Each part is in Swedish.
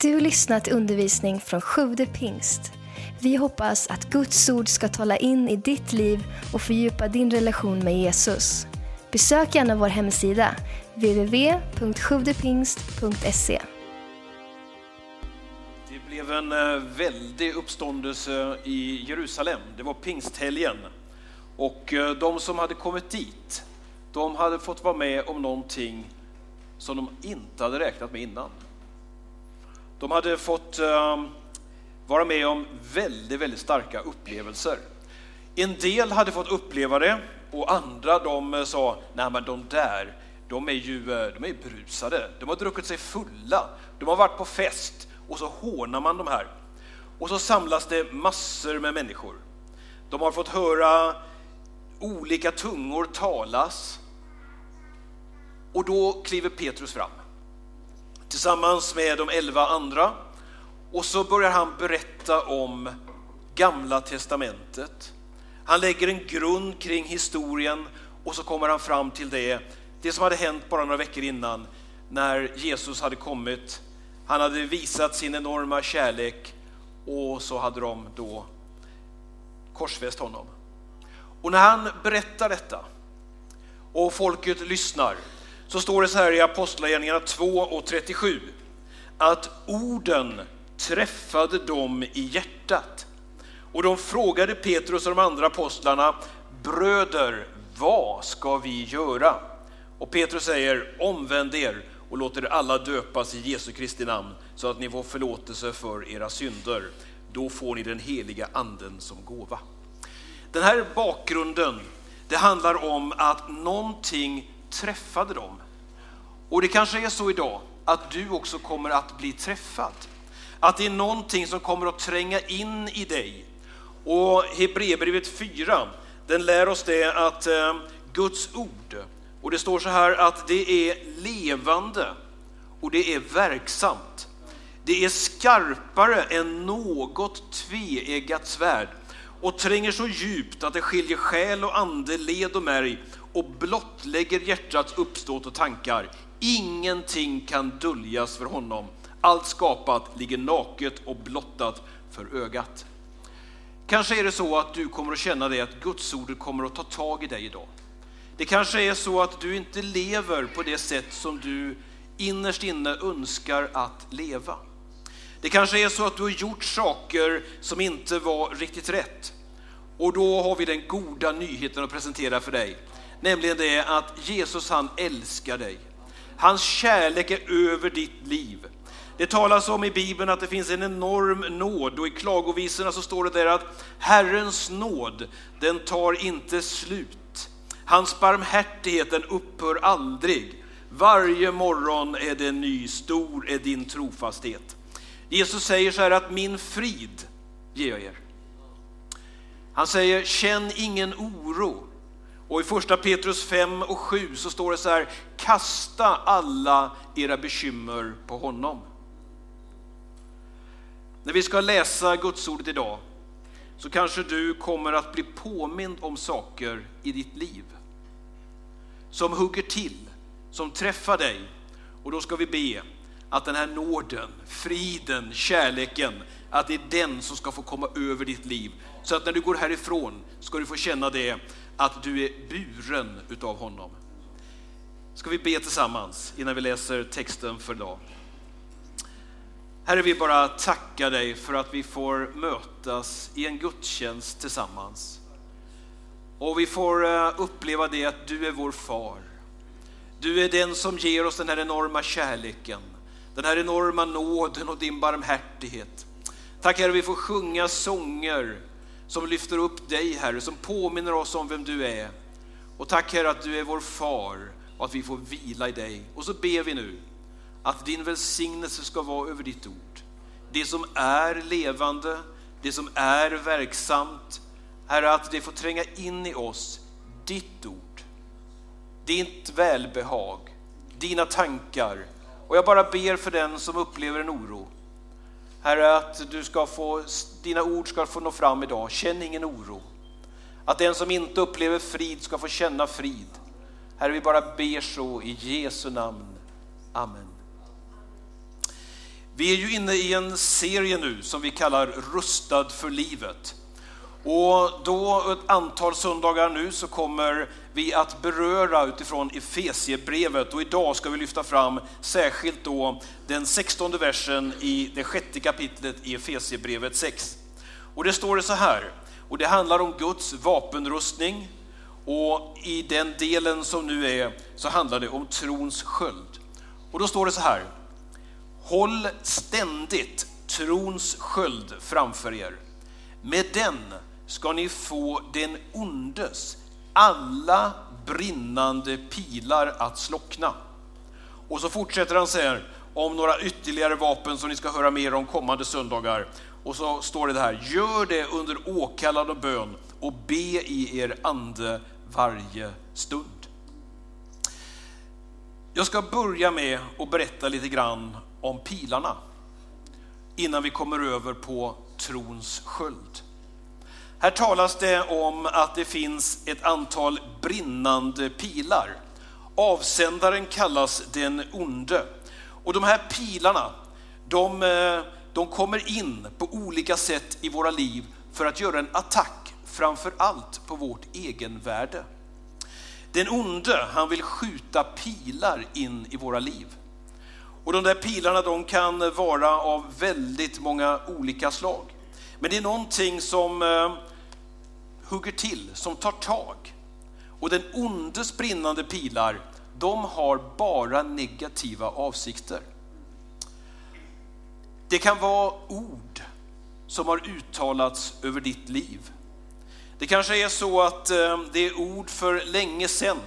Du lyssnat till undervisning från Sjude pingst. Vi hoppas att Guds ord ska tala in i ditt liv och fördjupa din relation med Jesus. Besök gärna vår hemsida, www.sjuvdepingst.se. Det blev en eh, väldig uppståndelse i Jerusalem. Det var pingsthelgen. Och eh, de som hade kommit dit, de hade fått vara med om någonting som de inte hade räknat med innan. De hade fått ehm, vara med om väldigt, väldigt starka upplevelser. En del hade fått uppleva det och andra de eh, sa, nej men de där, de är ju eh, de är brusade, de har druckit sig fulla, de har varit på fest och så hånar man de här. Och så samlas det massor med människor. De har fått höra olika tungor talas. Och då kliver Petrus fram tillsammans med de elva andra. Och så börjar han berätta om Gamla testamentet. Han lägger en grund kring historien och så kommer han fram till det, det som hade hänt bara några veckor innan när Jesus hade kommit. Han hade visat sin enorma kärlek och så hade de då korsfäst honom. Och när han berättar detta och folket lyssnar så står det så här i Apostlagärningarna 2 och 37 att orden träffade dem i hjärtat. Och de frågade Petrus och de andra apostlarna, bröder, vad ska vi göra? Och Petrus säger, omvänd er och låt er alla döpas i Jesu Kristi namn så att ni får förlåtelse för era synder. Då får ni den heliga anden som gåva. Den här bakgrunden, det handlar om att någonting träffade dem. Och det kanske är så idag att du också kommer att bli träffad. Att det är någonting som kommer att tränga in i dig. Och Hebreerbrevet 4, den lär oss det att eh, Guds ord, och det står så här att det är levande och det är verksamt. Det är skarpare än något tveeggat svärd och tränger så djupt att det skiljer själ och ande, led och märg och blottlägger hjärtats uppståt och tankar. Ingenting kan döljas för honom. Allt skapat ligger naket och blottat för ögat. Kanske är det så att du kommer att känna det att Gudsordet kommer att ta tag i dig idag. Det kanske är så att du inte lever på det sätt som du innerst inne önskar att leva. Det kanske är så att du har gjort saker som inte var riktigt rätt. Och då har vi den goda nyheten att presentera för dig. Nämligen det att Jesus han älskar dig. Hans kärlek är över ditt liv. Det talas om i Bibeln att det finns en enorm nåd och i klagovisorna så står det där att Herrens nåd, den tar inte slut. Hans barmhärtighet, den upphör aldrig. Varje morgon är det ny, stor är din trofasthet. Jesus säger så här att min frid ger jag er. Han säger känn ingen oro. Och i första Petrus 5 och 7 så står det så här, kasta alla era bekymmer på honom. När vi ska läsa Gudsordet idag så kanske du kommer att bli påmind om saker i ditt liv som hugger till, som träffar dig. Och då ska vi be att den här nåden, friden, kärleken, att det är den som ska få komma över ditt liv. Så att när du går härifrån ska du få känna det, att du är buren utav honom. Ska vi be tillsammans innan vi läser texten för idag. Herre, vi bara tackar dig för att vi får mötas i en gudstjänst tillsammans. Och vi får eh, uppleva det att du är vår far. Du är den som ger oss den här enorma kärleken, den här enorma nåden och din barmhärtighet. Tack Herre, vi får sjunga sånger som lyfter upp dig Herre, som påminner oss om vem du är. Och tack Herre att du är vår far och att vi får vila i dig. Och så ber vi nu att din välsignelse ska vara över ditt ord. Det som är levande, det som är verksamt. Herre, att det får tränga in i oss, ditt ord, ditt välbehag, dina tankar. Och jag bara ber för den som upplever en oro. Herre, att du ska få, dina ord ska få nå fram idag. Känn ingen oro. Att den som inte upplever frid ska få känna frid. Herre, vi bara ber så i Jesu namn. Amen. Vi är ju inne i en serie nu som vi kallar Rustad för livet. Och då ett antal söndagar nu så kommer vi att beröra utifrån Efesiebrevet och idag ska vi lyfta fram särskilt då den 16 versen i det sjätte kapitlet i Efesiebrevet 6. Och det står det så här, och det handlar om Guds vapenrustning och i den delen som nu är så handlar det om trons sköld. Och då står det så här, håll ständigt trons sköld framför er. Med den ska ni få den ondes alla brinnande pilar att slockna. Och så fortsätter han säga om några ytterligare vapen som ni ska höra mer om kommande söndagar. Och så står det här, gör det under åkallad och bön och be i er ande varje stund. Jag ska börja med att berätta lite grann om pilarna innan vi kommer över på trons sköld. Här talas det om att det finns ett antal brinnande pilar. Avsändaren kallas den onde. Och de här pilarna, de, eh, de kommer in på olika sätt i våra liv för att göra en attack, framför allt på vårt egenvärde. Den onde, han vill skjuta pilar in i våra liv. Och de där pilarna de kan vara av väldigt många olika slag. Men det är någonting som eh, hugger till, som tar tag. Och den ondes brinnande pilar, de har bara negativa avsikter. Det kan vara ord som har uttalats över ditt liv. Det kanske är så att eh, det är ord för länge sedan,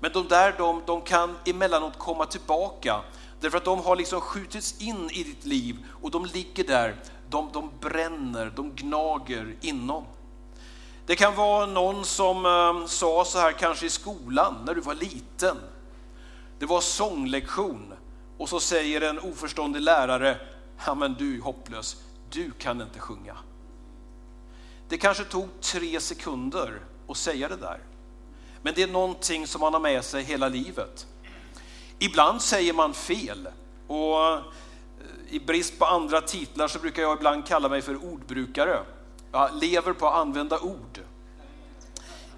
men de där de, de kan emellanåt komma tillbaka därför att de har liksom skjutits in i ditt liv och de ligger där, de, de bränner, de gnager inom. Det kan vara någon som ehm, sa så här kanske i skolan när du var liten. Det var sånglektion och så säger en oförståndig lärare, ja men du är hopplös, du kan inte sjunga. Det kanske tog tre sekunder att säga det där. Men det är någonting som man har med sig hela livet. Ibland säger man fel och i brist på andra titlar så brukar jag ibland kalla mig för ordbrukare. Jag lever på att använda ord.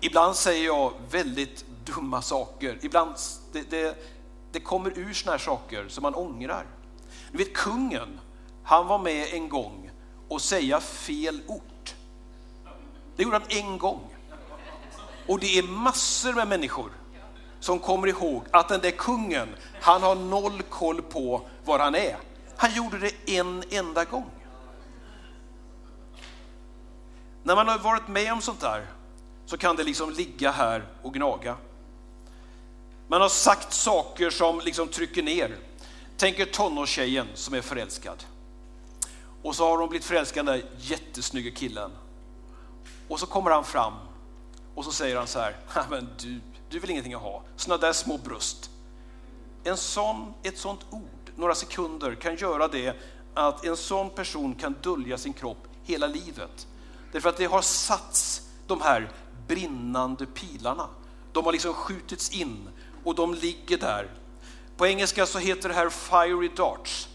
Ibland säger jag väldigt dumma saker. Ibland det, det, det kommer ur såna här saker som man ångrar. Du vet kungen, han var med en gång och säga fel ort. Det gjorde han en gång. Och det är massor med människor som kommer ihåg att den där kungen, han har noll koll på var han är. Han gjorde det en enda gång. När man har varit med om sånt där så kan det liksom ligga här och gnaga. Man har sagt saker som liksom trycker ner. Tänk er tonårstjejen som är förälskad. Och så har hon blivit förälskad i den där jättesnygga killen. Och så kommer han fram och så säger han så här, men du, du vill ingenting att ha, sådana där små bröst. En sån, ett sånt ord, några sekunder, kan göra det att en sån person kan dölja sin kropp hela livet. Därför att det har satts de här brinnande pilarna. De har liksom skjutits in och de ligger där. På engelska så heter det här fiery darts.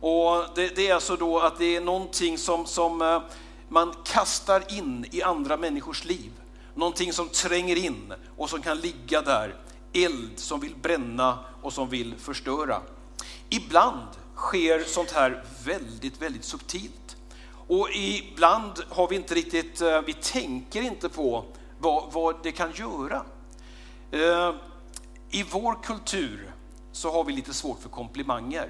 Och det, det är alltså då att det är någonting som, som eh, man kastar in i andra människors liv. Någonting som tränger in och som kan ligga där. Eld som vill bränna och som vill förstöra. Ibland sker sånt här väldigt, väldigt subtilt. Och ibland har vi inte riktigt, eh, vi tänker inte på vad, vad det kan göra. Eh, I vår kultur så har vi lite svårt för komplimanger.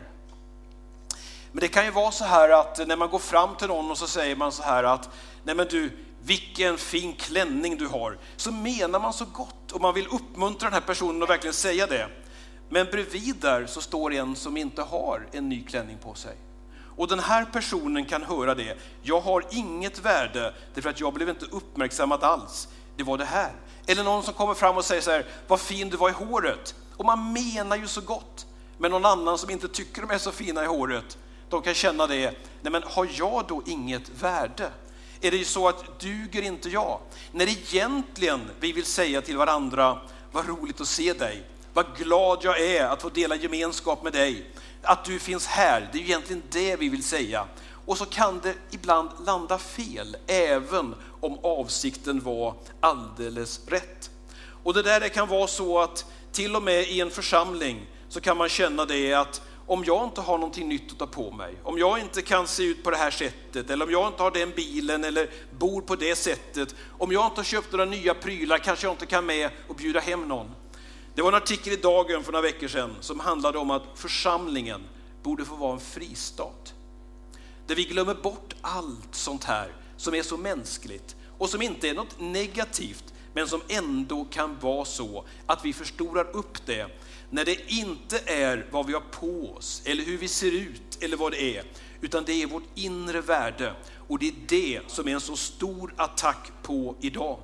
Men det kan ju vara så här att när man går fram till någon och så säger man så här att nej men du, vilken fin klänning du har. Så menar man så gott och man vill uppmuntra den här personen att verkligen säga det. Men bredvid där så står en som inte har en ny klänning på sig. Och den här personen kan höra det. Jag har inget värde därför att jag blev inte uppmärksammad alls det var det här. Eller någon som kommer fram och säger så här, vad fin du var i håret. Och man menar ju så gott. Men någon annan som inte tycker de är så fina i håret, de kan känna det, nej men har jag då inget värde? Är det ju så att duger inte jag? När egentligen vi vill säga till varandra, vad roligt att se dig. Vad glad jag är att få dela gemenskap med dig. Att du finns här, det är egentligen det vi vill säga. Och så kan det ibland landa fel, även om avsikten var alldeles rätt. Och det där kan vara så att till och med i en församling så kan man känna det att om jag inte har någonting nytt att ta på mig, om jag inte kan se ut på det här sättet, eller om jag inte har den bilen eller bor på det sättet, om jag inte har köpt några nya prylar kanske jag inte kan med och bjuda hem någon. Det var en artikel i Dagen för några veckor sedan som handlade om att församlingen borde få vara en fristad. Där vi glömmer bort allt sånt här som är så mänskligt och som inte är något negativt, men som ändå kan vara så att vi förstorar upp det när det inte är vad vi har på oss eller hur vi ser ut eller vad det är, utan det är vårt inre värde och det är det som är en så stor attack på idag.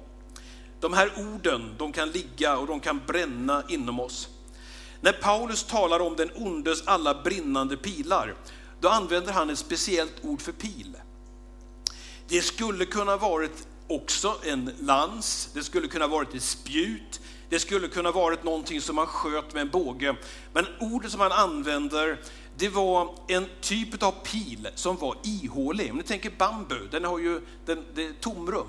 De här orden, de kan ligga och de kan bränna inom oss. När Paulus talar om den ondes alla brinnande pilar, då använder han ett speciellt ord för pil. Det skulle kunna varit också en lans, det skulle kunna varit ett spjut, det skulle kunna varit någonting som man sköt med en båge. Men ordet som han använder, det var en typ av pil som var ihålig. Om ni tänker bambu, den har ju den, det är tomrum.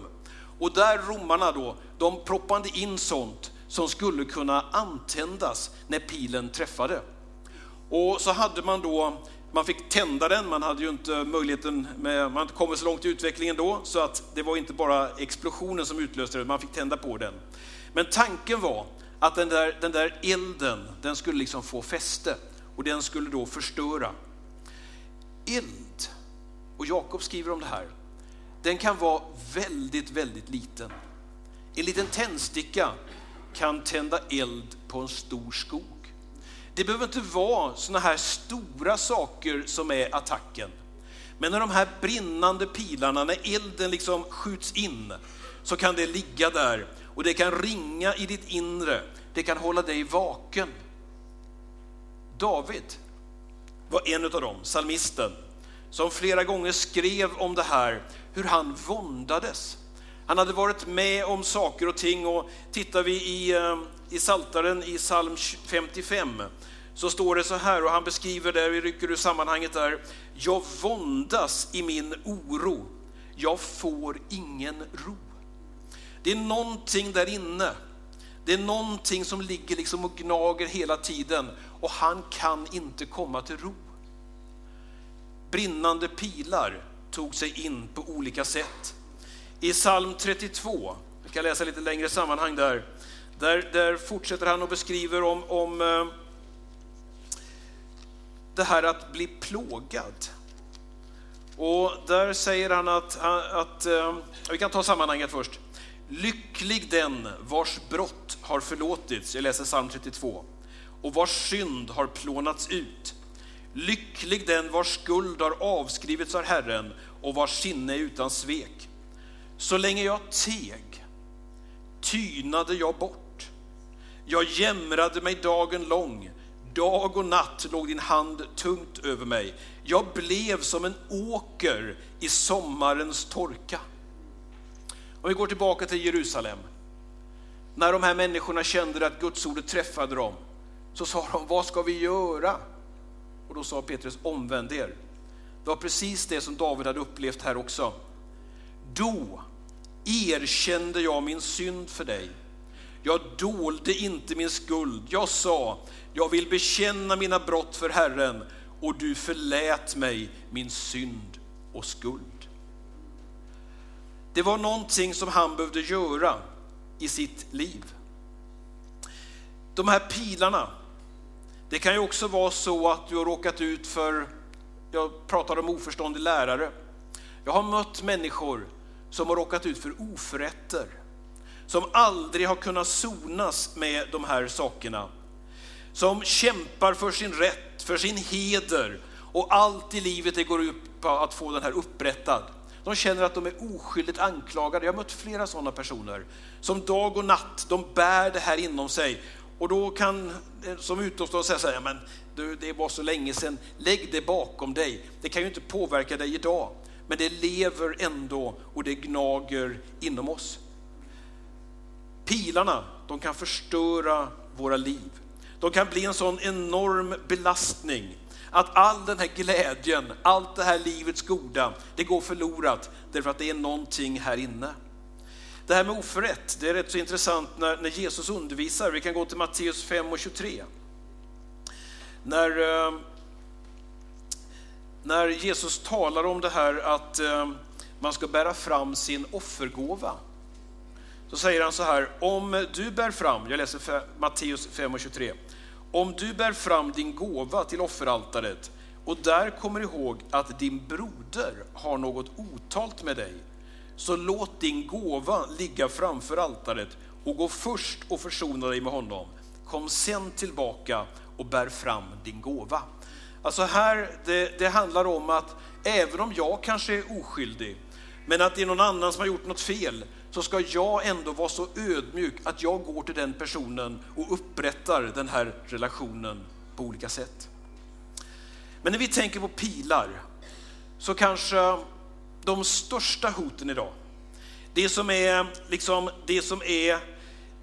Och där romarna då, de proppade in sånt som skulle kunna antändas när pilen träffade. Och så hade man då, man fick tända den, man hade ju inte möjligheten, med, man hade inte kommit så långt i utvecklingen då, så att det var inte bara explosionen som utlöste det, man fick tända på den. Men tanken var att den där, den där elden, den skulle liksom få fäste och den skulle då förstöra. Eld, och Jakob skriver om det här, den kan vara väldigt, väldigt liten. En liten tändsticka kan tända eld på en stor skog. Det behöver inte vara sådana här stora saker som är attacken. Men när de här brinnande pilarna, när elden liksom skjuts in, så kan det ligga där och det kan ringa i ditt inre. Det kan hålla dig vaken. David var en av dem, salmisten, som flera gånger skrev om det här, hur han våndades. Han hade varit med om saker och ting och tittar vi i, eh, i Saltaren i psalm 55 så står det så här och han beskriver det, vi rycker ur sammanhanget där, jag våndas i min oro, jag får ingen ro. Det är någonting där inne. Det är någonting som ligger liksom och gnager hela tiden och han kan inte komma till ro. Brinnande pilar tog sig in på olika sätt. I psalm 32, jag kan läsa lite längre sammanhang där, där, där fortsätter han och beskriver om, om eh, det här att bli plågad. Och där säger han att, eh, att, eh, vi kan ta sammanhanget först. Lycklig den vars brott har förlåtits, jag läser psalm 32, och vars synd har plånats ut. Lycklig den vars skuld har avskrivits av Herren och vars sinne är utan svek. Så länge jag teg tynade jag bort. Jag jämrade mig dagen lång. Dag och natt låg din hand tungt över mig. Jag blev som en åker i sommarens torka. Om vi går tillbaka till Jerusalem. När de här människorna kände att Guds ordet träffade dem, så sa de, vad ska vi göra? Och då sa Petrus, omvänd er. Det var precis det som David hade upplevt här också. Då erkände jag min synd för dig. Jag dolde inte min skuld. Jag sa, jag vill bekänna mina brott för Herren och du förlät mig min synd och skuld. Det var någonting som han behövde göra i sitt liv. De här pilarna, det kan ju också vara så att du har råkat ut för, jag pratar om oförståndig lärare. Jag har mött människor som har råkat ut för oförrätter, som aldrig har kunnat sonas med de här sakerna. Som kämpar för sin rätt, för sin heder och allt i livet det går ut på att få den här upprättad. De känner att de är oskyldigt anklagade. Jag har mött flera sådana personer som dag och natt, de bär det här inom sig. Och då kan som utomstående säga så här, men du, det var så länge sedan, lägg det bakom dig. Det kan ju inte påverka dig idag, men det lever ändå och det gnager inom oss. Pilarna, de kan förstöra våra liv. De kan bli en sån enorm belastning att all den här glädjen, allt det här livets goda, det går förlorat därför att det är någonting här inne. Det här med oförrätt, det är rätt så intressant när, när Jesus undervisar. Vi kan gå till Matteus 5 och 23. När, eh, när Jesus talar om det här att eh, man ska bära fram sin offergåva. Så säger han så här, om du bär fram, jag läser Matteus 5 och 23. Om du bär fram din gåva till offeraltaret och där kommer ihåg att din broder har något otalt med dig, så låt din gåva ligga framför altaret och gå först och försona dig med honom. Kom sen tillbaka och bär fram din gåva. Alltså här, det, det handlar om att även om jag kanske är oskyldig, men att det är någon annan som har gjort något fel, så ska jag ändå vara så ödmjuk att jag går till den personen och upprättar den här relationen på olika sätt. Men när vi tänker på pilar så kanske de största hoten idag, det som är liksom det som är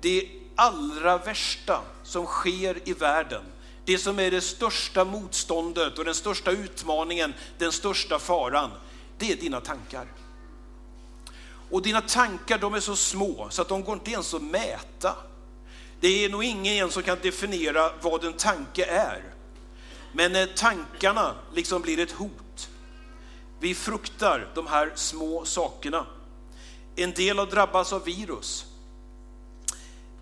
det allra värsta som sker i världen, det som är det största motståndet och den största utmaningen, den största faran, det är dina tankar. Och dina tankar de är så små så att de går inte ens att mäta. Det är nog ingen som kan definiera vad en tanke är. Men när tankarna liksom blir ett hot, vi fruktar de här små sakerna. En del har drabbats av virus.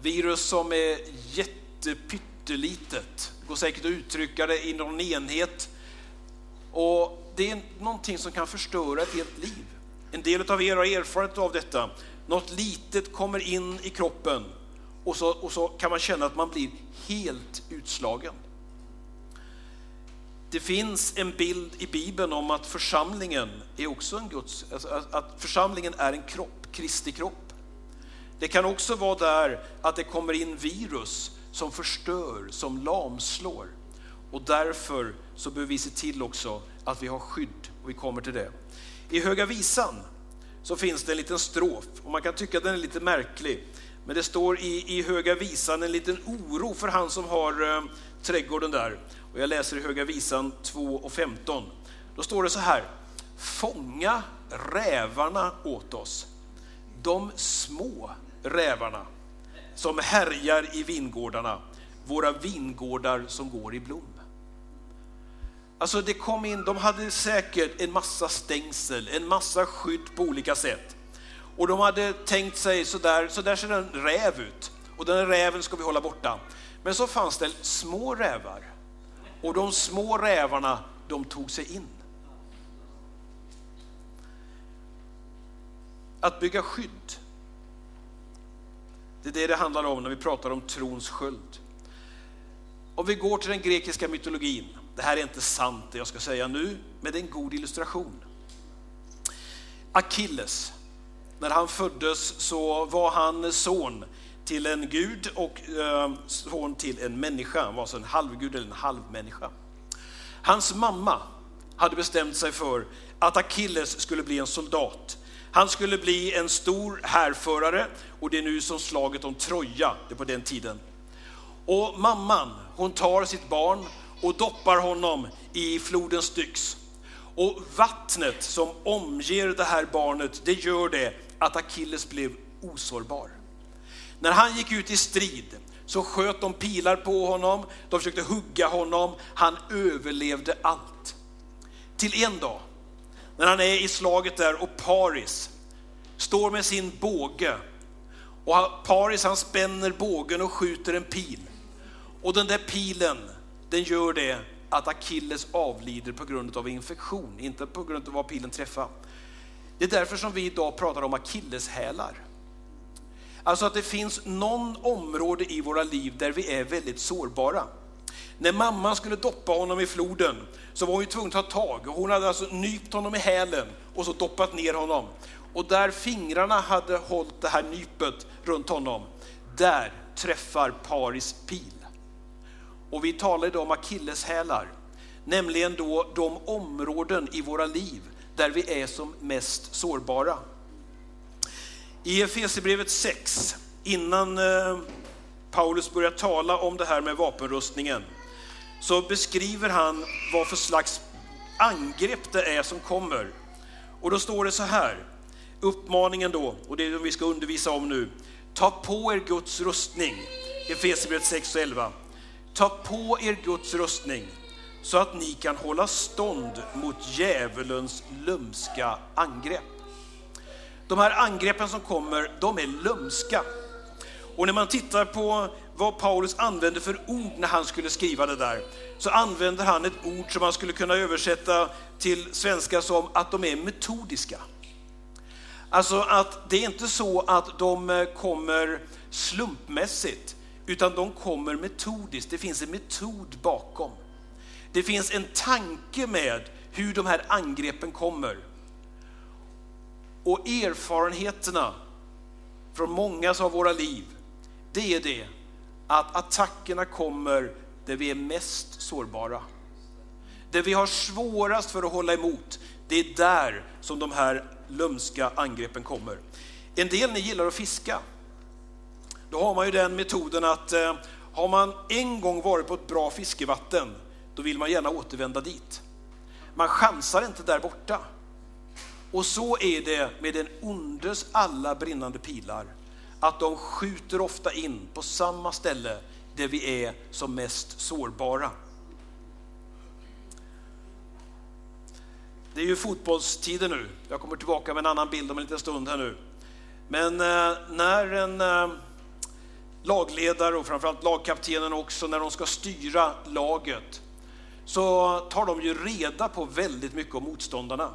Virus som är jättepyttelitet, går säkert att uttrycka det i någon enhet. Och det är någonting som kan förstöra ett helt liv. En del av er har erfarenhet av detta. Något litet kommer in i kroppen och så, och så kan man känna att man blir helt utslagen. Det finns en bild i Bibeln om att församlingen är också en Guds, alltså, att församlingen är en kropp, Kristi kropp. Det kan också vara där att det kommer in virus som förstör, som lamslår. Och därför så behöver vi se till också att vi har skydd och vi kommer till det. I Höga Visan så finns det en liten strof och man kan tycka att den är lite märklig. Men det står i, i Höga Visan en liten oro för han som har eh, trädgården där. Och jag läser i Höga Visan 2 och 15. Då står det så här. Fånga rävarna åt oss. De små rävarna som härjar i vingårdarna. Våra vingårdar som går i blom. Alltså det kom in, de hade säkert en massa stängsel, en massa skydd på olika sätt. Och de hade tänkt sig sådär, så där ser en räv ut. Och den räven ska vi hålla borta. Men så fanns det små rävar. Och de små rävarna, de tog sig in. Att bygga skydd, det är det det handlar om när vi pratar om trons sköld. Om vi går till den grekiska mytologin, det här är inte sant det jag ska säga nu, men det är en god illustration. Akilles, när han föddes så var han son till en gud och eh, son till en människa. Han var alltså en halvgud eller en halvmänniska. Hans mamma hade bestämt sig för att Akilles skulle bli en soldat. Han skulle bli en stor härförare och det är nu som slaget om Troja, det på den tiden. Och mamman, hon tar sitt barn och doppar honom i floden Styx. Och vattnet som omger det här barnet, det gör det att Akilles blev osårbar. När han gick ut i strid så sköt de pilar på honom, de försökte hugga honom, han överlevde allt. Till en dag, när han är i slaget där och Paris står med sin båge och Paris han spänner bågen och skjuter en pil. Och den där pilen den gör det att Akilles avlider på grund av infektion, inte på grund av vad pilen träffar. Det är därför som vi idag pratar om akilleshälar. Alltså att det finns någon område i våra liv där vi är väldigt sårbara. När mamman skulle doppa honom i floden så var hon tvungen att ta tag. Hon hade alltså nypt honom i hälen och så doppat ner honom. Och där fingrarna hade hållit det här nypet runt honom, där träffar Paris pil. Och vi talar idag om akilleshälar, nämligen då de områden i våra liv där vi är som mest sårbara. I Efesierbrevet 6, innan eh, Paulus börjar tala om det här med vapenrustningen så beskriver han vad för slags angrepp det är som kommer. Och då står det så här, uppmaningen då, och det är det vi ska undervisa om nu. Ta på er Guds rustning, Efesierbrevet 6 och 11. Ta på er Guds rustning så att ni kan hålla stånd mot djävulens lumska angrepp. De här angreppen som kommer, de är lömska. Och när man tittar på vad Paulus använde för ord när han skulle skriva det där, så använder han ett ord som man skulle kunna översätta till svenska som att de är metodiska. Alltså att det är inte så att de eh, kommer slumpmässigt, utan de kommer metodiskt. Det finns en metod bakom. Det finns en tanke med hur de här angreppen kommer. Och erfarenheterna från många av våra liv, det är det att attackerna kommer där vi är mest sårbara. Där vi har svårast för att hålla emot, det är där som de här lömska angreppen kommer. En del ni gillar att fiska. Då har man ju den metoden att eh, har man en gång varit på ett bra fiskevatten, då vill man gärna återvända dit. Man chansar inte där borta. Och så är det med den ondes alla brinnande pilar, att de skjuter ofta in på samma ställe där vi är som mest sårbara. Det är ju fotbollstider nu. Jag kommer tillbaka med en annan bild om en liten stund här nu. Men eh, när en eh, lagledare och framförallt lagkaptenen också, när de ska styra laget, så tar de ju reda på väldigt mycket om motståndarna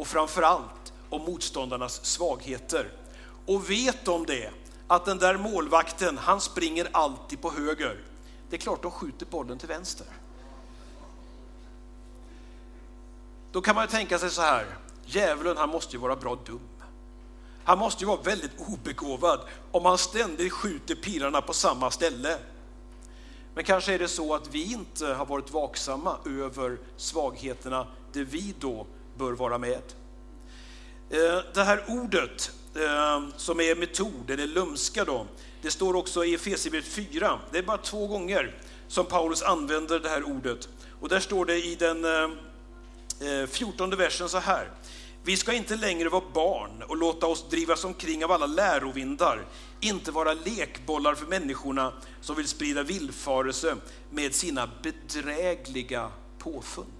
och framförallt om motståndarnas svagheter. Och vet de det, att den där målvakten, han springer alltid på höger, det är klart de skjuter bollen till vänster. Då kan man ju tänka sig så här, djävulen han måste ju vara bra dum. Han måste ju vara väldigt obegåvad om han ständigt skjuter pilarna på samma ställe. Men kanske är det så att vi inte har varit vaksamma över svagheterna där vi då bör vara med. Eh, det här ordet eh, som är metod, eller lumska då, det står också i Efesierbrevet 4. Det är bara två gånger som Paulus använder det här ordet. Och där står det i den eh, 14 versen så här. Vi ska inte längre vara barn och låta oss drivas omkring av alla lärovindar, inte vara lekbollar för människorna som vill sprida villfarelse med sina bedrägliga påfund.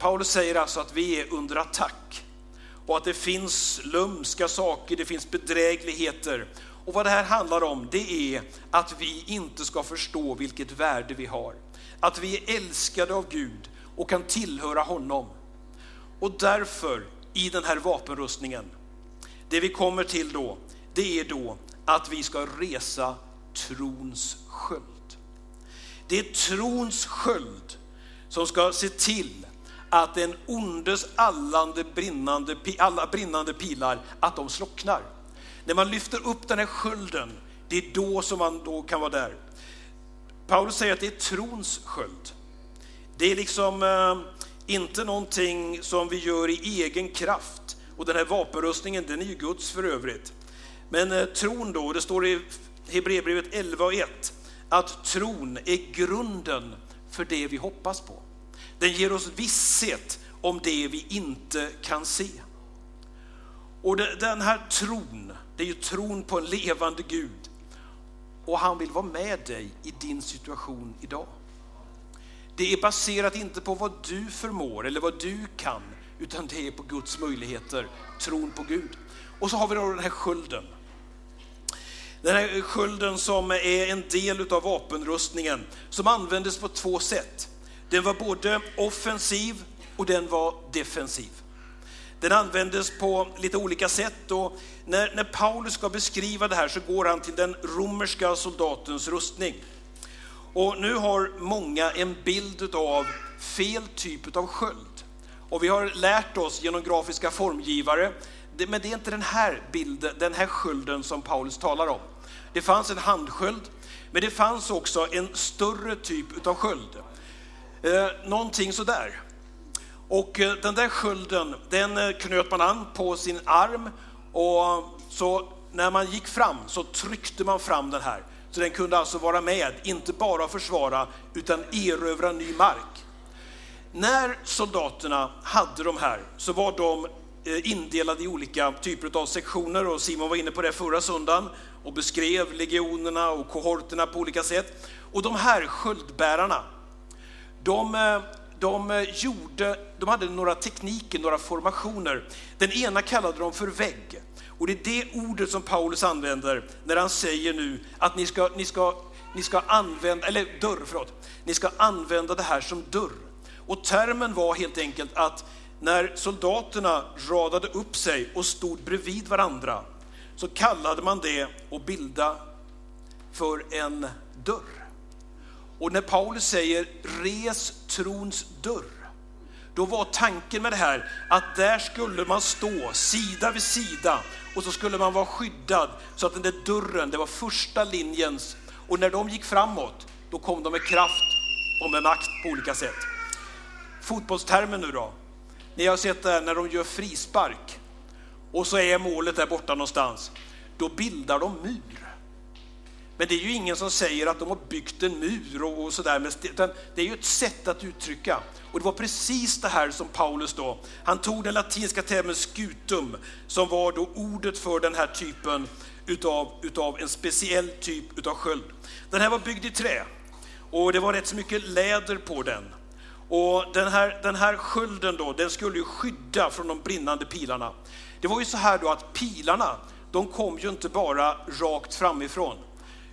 Paulus säger alltså att vi är under attack och att det finns lumska saker, det finns bedrägligheter. Och vad det här handlar om, det är att vi inte ska förstå vilket värde vi har. Att vi är älskade av Gud och kan tillhöra honom. Och därför, i den här vapenrustningen, det vi kommer till då, det är då att vi ska resa trons sköld. Det är trons sköld som ska se till att den ondes allande brinnande, alla brinnande pilar, att de slocknar. När man lyfter upp den här skölden, det är då som man då kan vara där. Paulus säger att det är trons sköld. Det är liksom eh, inte någonting som vi gör i egen kraft. Och den här vapenrustningen, den är ju Guds för övrigt. Men eh, tron då, det står i Hebreerbrevet 11 och 1, att tron är grunden för det vi hoppas på. Den ger oss visshet om det vi inte kan se. Och den här tron, det är ju tron på en levande Gud. Och han vill vara med dig i din situation idag. Det är baserat inte på vad du förmår eller vad du kan, utan det är på Guds möjligheter, tron på Gud. Och så har vi då den här skölden. Den här skölden som är en del av vapenrustningen, som användes på två sätt. Den var både offensiv och den var defensiv. Den användes på lite olika sätt och när, när Paulus ska beskriva det här så går han till den romerska soldatens rustning. Och nu har många en bild av fel typ av sköld. Och vi har lärt oss genom grafiska formgivare, men det är inte den här bilden, den här skölden som Paulus talar om. Det fanns en handsköld, men det fanns också en större typ av sköld. Eh, någonting sådär. Och eh, den där skölden, den eh, knöt man an på sin arm och så när man gick fram så tryckte man fram den här. Så den kunde alltså vara med, inte bara försvara, utan erövra ny mark. När soldaterna hade de här så var de eh, indelade i olika typer av sektioner och Simon var inne på det förra söndagen och beskrev legionerna och kohorterna på olika sätt. Och de här sköldbärarna, de, eh, de, eh, gjorde, de hade några tekniker, några formationer. Den ena kallade de för vägg. Och det är det ordet som Paulus använder när han säger nu att ni ska, ni ska, ni ska använda, eller dörr, förlåt, ni ska använda det här som dörr. Och termen var helt enkelt att när soldaterna radade upp sig och stod bredvid varandra så kallade man det att bilda för en dörr. Och när Paulus säger res trons dörr, då var tanken med det här att där skulle man stå sida vid sida och så skulle man vara skyddad så att den där dörren, det var första linjens och när de gick framåt, då kom de med kraft och med makt på olika sätt. Fotbollstermen nu då. Ni har sett det här när de gör frispark och så är målet där borta någonstans. Då bildar de mur. Men det är ju ingen som säger att de har byggt en mur och sådär, utan det är ju ett sätt att uttrycka. Och det var precis det här som Paulus då, han tog den latinska termen scutum, som var då ordet för den här typen utav, utav en speciell typ utav sköld. Den här var byggd i trä och det var rätt så mycket läder på den. Och den här, den här skölden då, den skulle ju skydda från de brinnande pilarna. Det var ju så här då att pilarna, de kom ju inte bara rakt framifrån,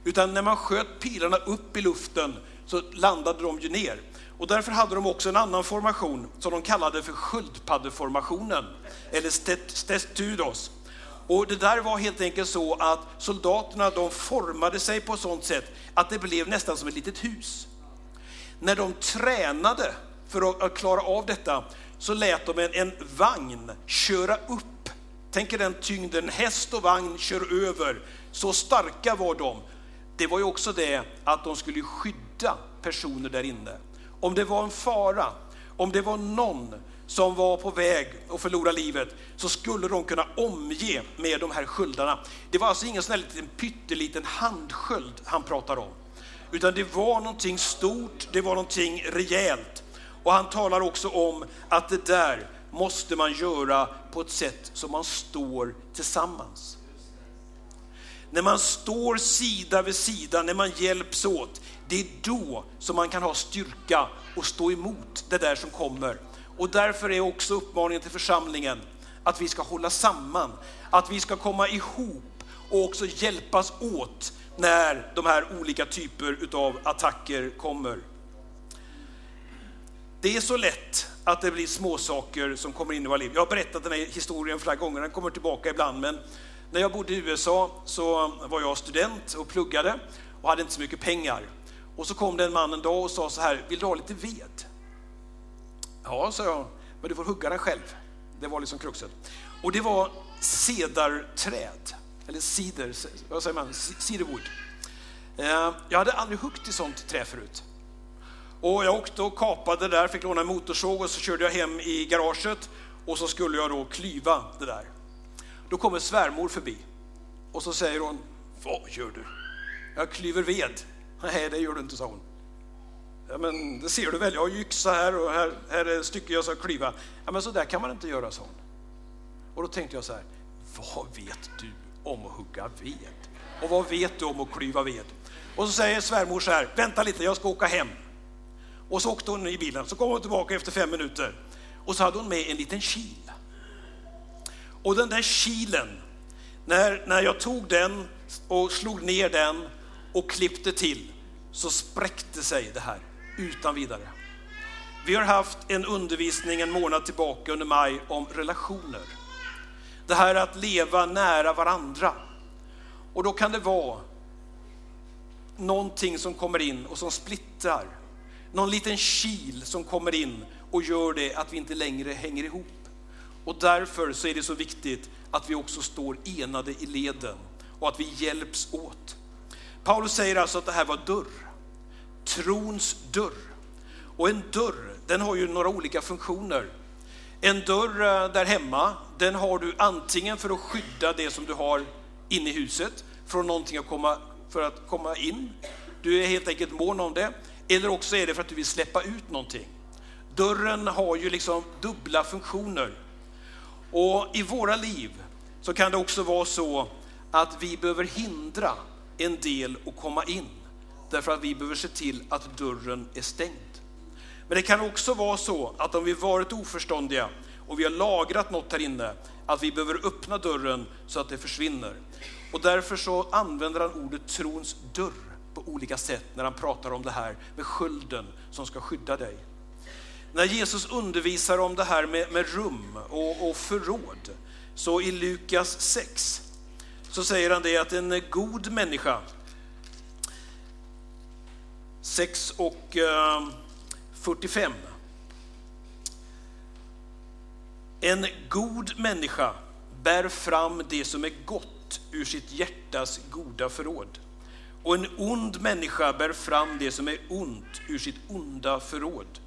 utan när man sköt pilarna upp i luften så landade de ju ner. Och därför hade de också en annan formation som de kallade för sköldpaddeformationen, eller stestudos. Och det där var helt enkelt så att soldaterna de formade sig på ett sådant sätt att det blev nästan som ett litet hus. När de tränade för att klara av detta så lät de en, en vagn köra upp. Tänk er den tyngden, häst och vagn kör över. Så starka var de. Det var ju också det att de skulle skydda personer där inne. Om det var en fara, om det var någon som var på väg att förlora livet, så skulle de kunna omge med de här sköldarna. Det var alltså ingen sån här liten pytteliten handsköld han pratar om, utan det var någonting stort, det var någonting rejält. Och han talar också om att det där måste man göra på ett sätt som man står tillsammans. När man står sida vid sida, när man hjälps åt, det är då som man kan ha styrka och stå emot det där som kommer. Och därför är också uppmaningen till församlingen att vi ska hålla samman, att vi ska komma ihop och också hjälpas åt när de här olika typer av attacker kommer. Det är så lätt att det blir småsaker som kommer in i våra liv. Jag har berättat den här historien flera gånger, den kommer tillbaka ibland, men när jag bodde i USA så var jag student och pluggade och hade inte så mycket pengar. Och så kom det en man en dag och sa så här, vill du ha lite ved? Ja, sa jag, men du får hugga den själv. Det var liksom kruxet. Och det var cedarträd, eller cider, vad säger man, cedarwood. Eh, jag hade aldrig huggit i sånt trä förut. Och jag åkte och kapade där, fick låna en motorsåg och så körde jag hem i garaget och så skulle jag då klyva det där. Då kommer svärmor förbi och så säger hon, vad gör du? Jag klyver ved. Nej, det gör du inte, sa hon. Ja, men det ser du väl, jag har yxa här och här, här är stycke jag ska klyva. Ja, men så där kan man inte göra, sa hon. Och då tänkte jag så här, vad vet du om att hugga ved? Och vad vet du om att klyva ved? Och så säger svärmor så här, vänta lite, jag ska åka hem. Och så åkte hon i bilen, så kom hon tillbaka efter fem minuter. Och så hade hon med en liten kil. Och den där kilen, när, när jag tog den och slog ner den och klippte till, så spräckte sig det här utan vidare. Vi har haft en undervisning en månad tillbaka under maj om relationer. Det här att leva nära varandra. Och då kan det vara någonting som kommer in och som splittrar. Någon liten kil som kommer in och gör det att vi inte längre hänger ihop. Och därför så är det så viktigt att vi också står enade i leden och att vi hjälps åt. Paulus säger alltså att det här var dörr. Trons dörr. Och en dörr, den har ju några olika funktioner. En dörr eh, där hemma, den har du antingen för att skydda det som du har inne i huset från någonting att komma, för att komma in. Du är helt enkelt mån om det. Eller också är det för att du vill släppa ut någonting. Dörren har ju liksom dubbla funktioner. Och i våra liv så kan det också vara så att vi behöver hindra en del att komma in. Därför att vi behöver se till att dörren är stängd. Men det kan också vara så att om vi varit oförståndiga och vi har lagrat något här inne, att vi behöver öppna dörren så att det försvinner. Och därför så använder han ordet trons dörr på olika sätt när han pratar om det här med skölden som ska skydda dig. När Jesus undervisar om det här med, med rum och, och förråd, så i Lukas 6 så säger han det att en god människa, 6 och eh, 45. En god människa bär fram det som är gott ur sitt hjärtas goda förråd. Och en ond människa bär fram det som är ont ur sitt onda förråd.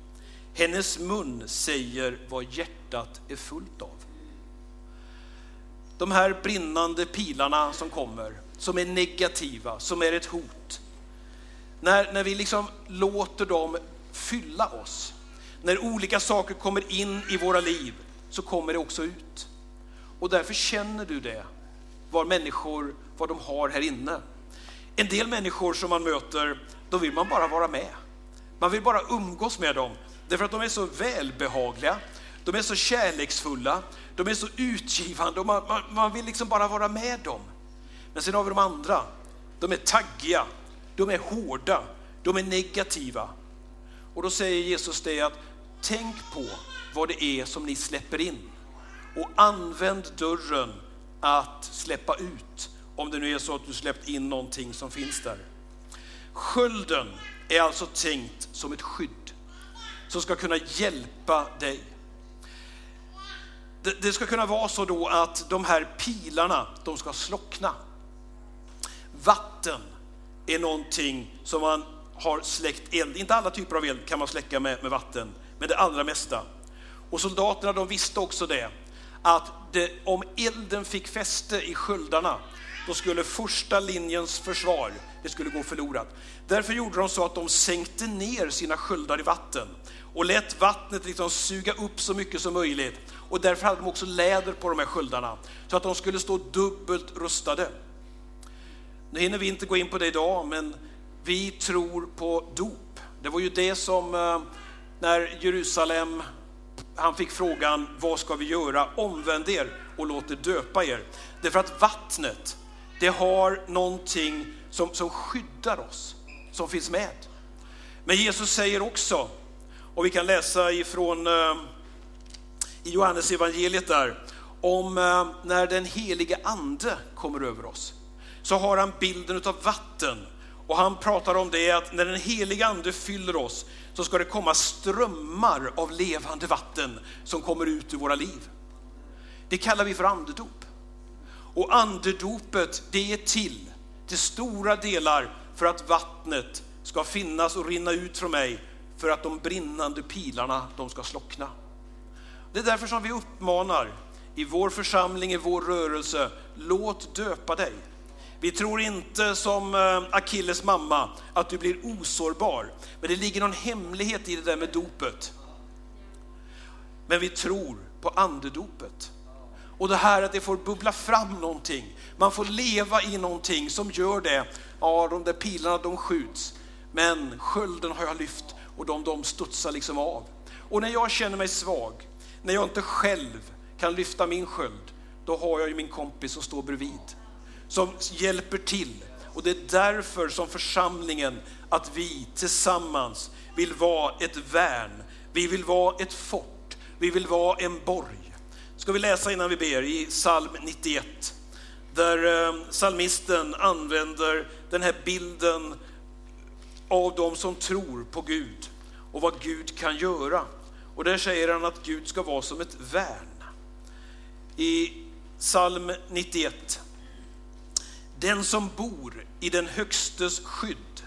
Hennes mun säger vad hjärtat är fullt av. De här brinnande pilarna som kommer, som är negativa, som är ett hot. När, när vi liksom låter dem fylla oss, när olika saker kommer in i våra liv, så kommer det också ut. Och därför känner du det, vad människor, vad de har här inne. En del människor som man möter, då vill man bara vara med. Man vill bara umgås med dem, därför att de är så välbehagliga, de är så kärleksfulla, de är så utgivande och man, man, man vill liksom bara vara med dem. Men sen har vi de andra, de är taggiga, de är hårda, de är negativa. Och då säger Jesus det att tänk på vad det är som ni släpper in och använd dörren att släppa ut om det nu är så att du släppt in någonting som finns där. Skölden är alltså tänkt som ett skydd som ska kunna hjälpa dig. Det, det ska kunna vara så då att de här pilarna, de ska slockna. Vatten är någonting som man har släckt eld, inte alla typer av eld kan man släcka med, med vatten, men det allra mesta. Och soldaterna de visste också det, att det, om elden fick fäste i sköldarna, då skulle första linjens försvar, det skulle gå förlorat. Därför gjorde de så att de sänkte ner sina sköldar i vatten och lät vattnet liksom suga upp så mycket som möjligt. Och därför hade de också läder på de här sköldarna, så att de skulle stå dubbelt rustade. Nu hinner vi inte gå in på det idag, men vi tror på dop. Det var ju det som eh, när Jerusalem, han fick frågan, vad ska vi göra? Omvänd er och låt er döpa er. Därför att vattnet, det har någonting som, som skyddar oss, som finns med. Men Jesus säger också, och vi kan läsa ifrån eh, i Johannes evangeliet där, om eh, när den helige ande kommer över oss, så har han bilden av vatten och han pratar om det att när den heliga ande fyller oss så ska det komma strömmar av levande vatten som kommer ut ur våra liv. Det kallar vi för andedop. Och andedopet det är till, till stora delar för att vattnet ska finnas och rinna ut från mig för att de brinnande pilarna de ska slockna. Det är därför som vi uppmanar i vår församling, i vår rörelse, låt döpa dig. Vi tror inte som eh, Akilles mamma att du blir osårbar, men det ligger någon hemlighet i det där med dopet. Men vi tror på andedopet. Och det här att det får bubbla fram någonting, man får leva i någonting som gör det. Ja, de där pilarna de skjuts, men skölden har jag lyft och de, de studsar liksom av. Och när jag känner mig svag, när jag inte själv kan lyfta min sköld, då har jag ju min kompis som står bredvid som hjälper till. Och det är därför som församlingen, att vi tillsammans vill vara ett värn. Vi vill vara ett fort. Vi vill vara en borg. Ska vi läsa innan vi ber i psalm 91. Där eh, psalmisten använder den här bilden av de som tror på Gud och vad Gud kan göra. Och där säger han att Gud ska vara som ett värn. I psalm 91 den som bor i den högstes skydd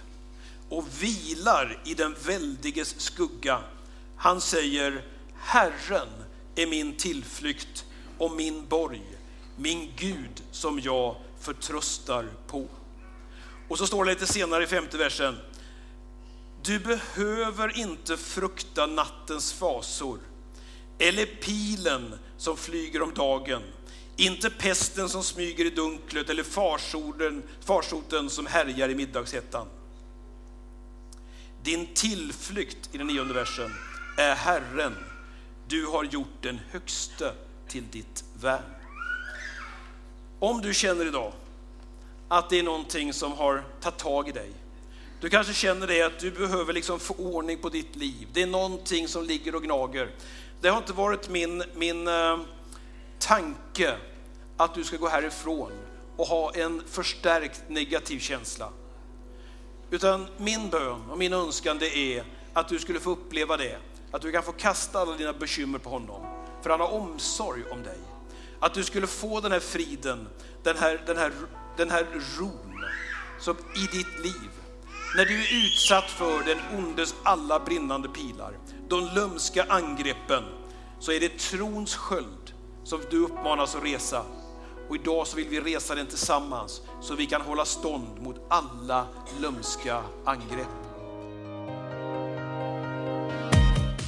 och vilar i den väldiges skugga, han säger Herren är min tillflykt och min borg, min Gud som jag förtröstar på. Och så står det lite senare i femte versen. Du behöver inte frukta nattens fasor eller pilen som flyger om dagen. Inte pesten som smyger i dunklet eller farsoten, farsoten som härjar i middagshettan. Din tillflykt i den nionde versen är Herren. Du har gjort den högste till ditt värn. Om du känner idag att det är någonting som har tagit tag i dig. Du kanske känner det att du behöver liksom få ordning på ditt liv. Det är någonting som ligger och gnager. Det har inte varit min, min eh, tanke att du ska gå härifrån och ha en förstärkt negativ känsla. Utan min bön och min önskan det är att du skulle få uppleva det. Att du kan få kasta alla dina bekymmer på honom. För han har omsorg om dig. Att du skulle få den här friden, den här, den här, den här ron som i ditt liv. När du är utsatt för den ondes alla brinnande pilar, de lömska angreppen, så är det trons sköld som du uppmanas att resa. Och idag så vill vi resa den tillsammans så vi kan hålla stånd mot alla lömska angrepp.